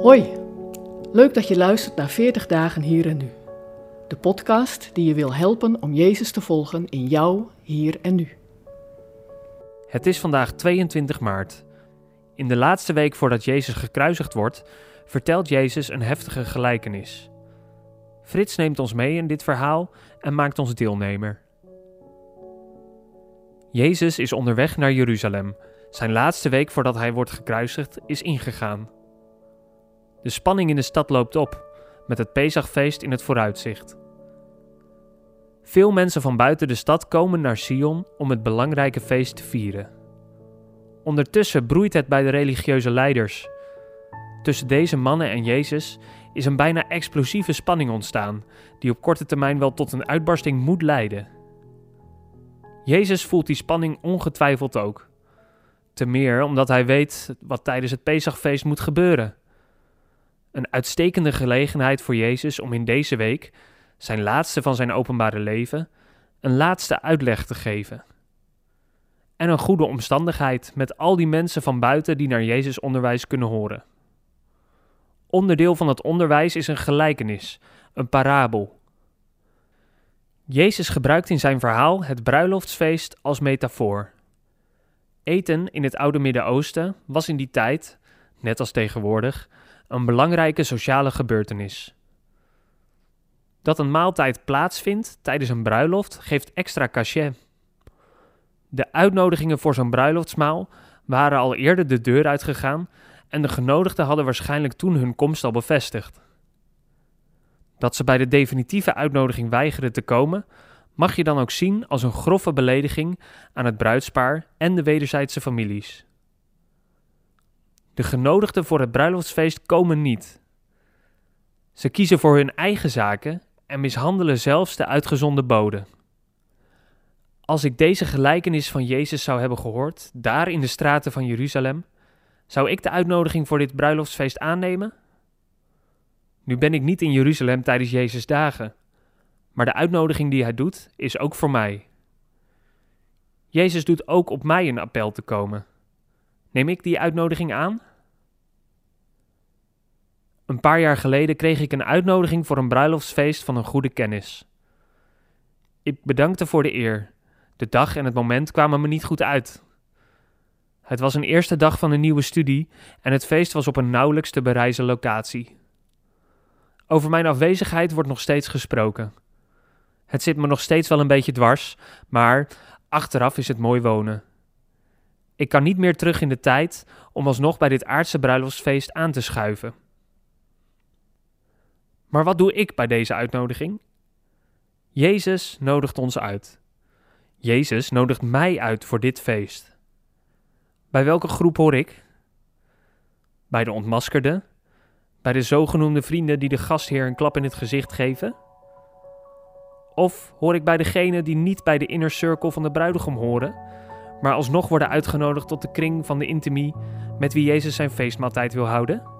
Hoi, leuk dat je luistert naar 40 dagen hier en nu. De podcast die je wil helpen om Jezus te volgen in jou, hier en nu. Het is vandaag 22 maart. In de laatste week voordat Jezus gekruisigd wordt, vertelt Jezus een heftige gelijkenis. Frits neemt ons mee in dit verhaal en maakt ons deelnemer. Jezus is onderweg naar Jeruzalem. Zijn laatste week voordat hij wordt gekruisigd is ingegaan. De spanning in de stad loopt op, met het Pesachfeest in het vooruitzicht. Veel mensen van buiten de stad komen naar Sion om het belangrijke feest te vieren. Ondertussen broeit het bij de religieuze leiders. Tussen deze mannen en Jezus is een bijna explosieve spanning ontstaan, die op korte termijn wel tot een uitbarsting moet leiden. Jezus voelt die spanning ongetwijfeld ook. Te meer omdat hij weet wat tijdens het Pesachfeest moet gebeuren. Een uitstekende gelegenheid voor Jezus om in deze week, zijn laatste van zijn openbare leven, een laatste uitleg te geven. En een goede omstandigheid met al die mensen van buiten die naar Jezus onderwijs kunnen horen. Onderdeel van het onderwijs is een gelijkenis, een parabel. Jezus gebruikt in zijn verhaal het bruiloftsfeest als metafoor. Eten in het oude Midden-Oosten was in die tijd, net als tegenwoordig, een belangrijke sociale gebeurtenis. Dat een maaltijd plaatsvindt tijdens een bruiloft geeft extra cachet. De uitnodigingen voor zo'n bruiloftsmaal waren al eerder de deur uitgegaan en de genodigden hadden waarschijnlijk toen hun komst al bevestigd. Dat ze bij de definitieve uitnodiging weigeren te komen, mag je dan ook zien als een grove belediging aan het bruidspaar en de wederzijdse families. De genodigden voor het bruiloftsfeest komen niet. Ze kiezen voor hun eigen zaken en mishandelen zelfs de uitgezonden boden. Als ik deze gelijkenis van Jezus zou hebben gehoord, daar in de straten van Jeruzalem, zou ik de uitnodiging voor dit bruiloftsfeest aannemen? Nu ben ik niet in Jeruzalem tijdens Jezus' dagen, maar de uitnodiging die hij doet is ook voor mij. Jezus doet ook op mij een appel te komen. Neem ik die uitnodiging aan? Een paar jaar geleden kreeg ik een uitnodiging voor een bruiloftsfeest van een goede kennis. Ik bedankte voor de eer. De dag en het moment kwamen me niet goed uit. Het was een eerste dag van een nieuwe studie en het feest was op een nauwelijks te bereizen locatie. Over mijn afwezigheid wordt nog steeds gesproken. Het zit me nog steeds wel een beetje dwars, maar achteraf is het mooi wonen. Ik kan niet meer terug in de tijd om alsnog bij dit aardse bruiloftsfeest aan te schuiven. Maar wat doe ik bij deze uitnodiging? Jezus nodigt ons uit. Jezus nodigt mij uit voor dit feest. Bij welke groep hoor ik? Bij de ontmaskerde? Bij de zogenoemde vrienden die de gastheer een klap in het gezicht geven? Of hoor ik bij degenen die niet bij de inner circle van de bruidegom horen, maar alsnog worden uitgenodigd tot de kring van de intimie met wie Jezus zijn feestmaaltijd wil houden?